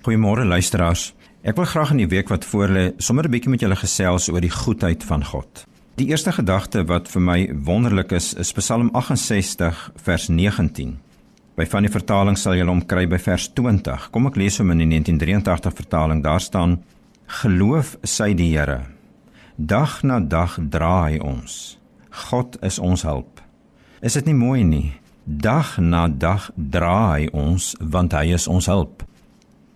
Goeiemôre luisteraars. Ek wil graag in die week wat voorlê sommer 'n bietjie met julle gesels oor die goedheid van God. Die eerste gedagte wat vir my wonderlik is, is Psalm 68 vers 19. By van die vertalings sal jy hom kry by vers 20. Kom ek lees hom in die 1983 vertaling. Daar staan: Geloof sy die Here. Dag na dag dra hy ons. God is ons hulp. Is dit nie mooi nie? Dag na dag dra hy ons want hy is ons hulp.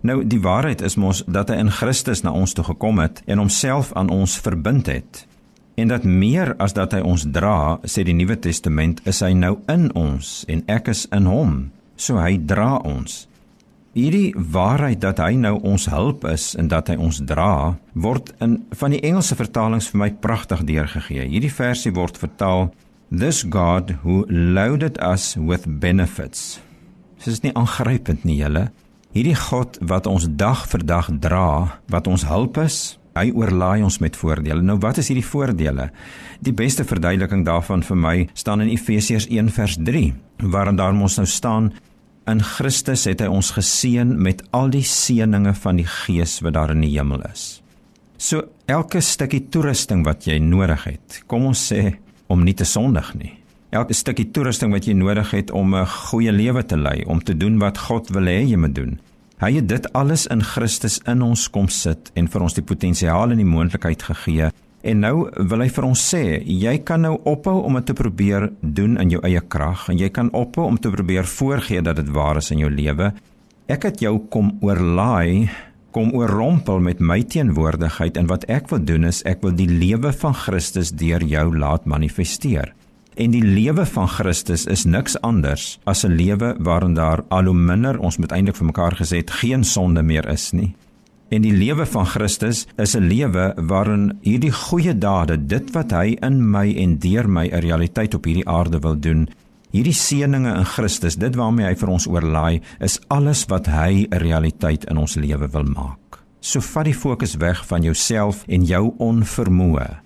Nou die waarheid is mos dat hy in Christus na ons toe gekom het en homself aan ons verbind het. En dat meer as dat hy ons dra, sê die Nuwe Testament, is hy nou in ons en ek is in hom. So hy dra ons. Hierdie waarheid dat hy nou ons hulp is en dat hy ons dra, word in van die Engelse vertalings vir my pragtig deurgegee. Hierdie versie word vertaal This God who loaded us with benefits. Dis nie aangrypend nie, julle. Hierdie God wat ons dag vir dag dra, wat ons hulp is, hy oorlaai ons met voordele. Nou wat is hierdie voordele? Die beste verduideliking daarvan vir my staan in Efesiërs 1 vers 3, waarin daar mos nou staan in Christus het hy ons geseën met al die seënings van die Gees wat daar in die hemel is. So elke stukkie toerusting wat jy nodig het, kom ons sê om nie te sondig nie elke stukkie toerusting wat jy nodig het om 'n goeie lewe te lei, om te doen wat God wil hê jy moet doen. Hy het dit alles in Christus in ons kom sit en vir ons die potensiaal en die moontlikheid gegee. En nou wil hy vir ons sê, jy kan nou ophou om dit te probeer doen in jou eie krag en jy kan ophou om te probeer voorgee dat dit waar is in jou lewe. Ek het jou kom oorlaai, kom oorrompel met my teenwoordigheid en wat ek wil doen is ek wil die lewe van Christus deur jou laat manifesteer. En die lewe van Christus is niks anders as 'n lewe waarin daar al hoe minder ons moet eintlik vir mekaar gesê het geen sonde meer is nie. En die lewe van Christus is 'n lewe waarin hierdie goeie dade, dit wat hy in my en deur my 'n realiteit op hierdie aarde wil doen, hierdie seëninge in Christus, dit waarmee hy vir ons oorlaai, is alles wat hy 'n realiteit in ons lewe wil maak. So vat die fokus weg van jouself en jou onvermoë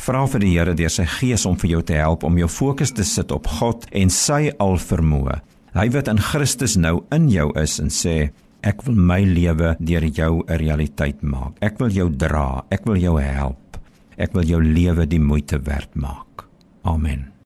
Vra vir die Here deur sy Gees om vir jou te help om jou fokus te sit op God en sy alvermoë. Hy wat in Christus nou in jou is en sê ek wil my lewe deur jou 'n realiteit maak. Ek wil jou dra, ek wil jou help. Ek wil jou lewe die moeite werd maak. Amen.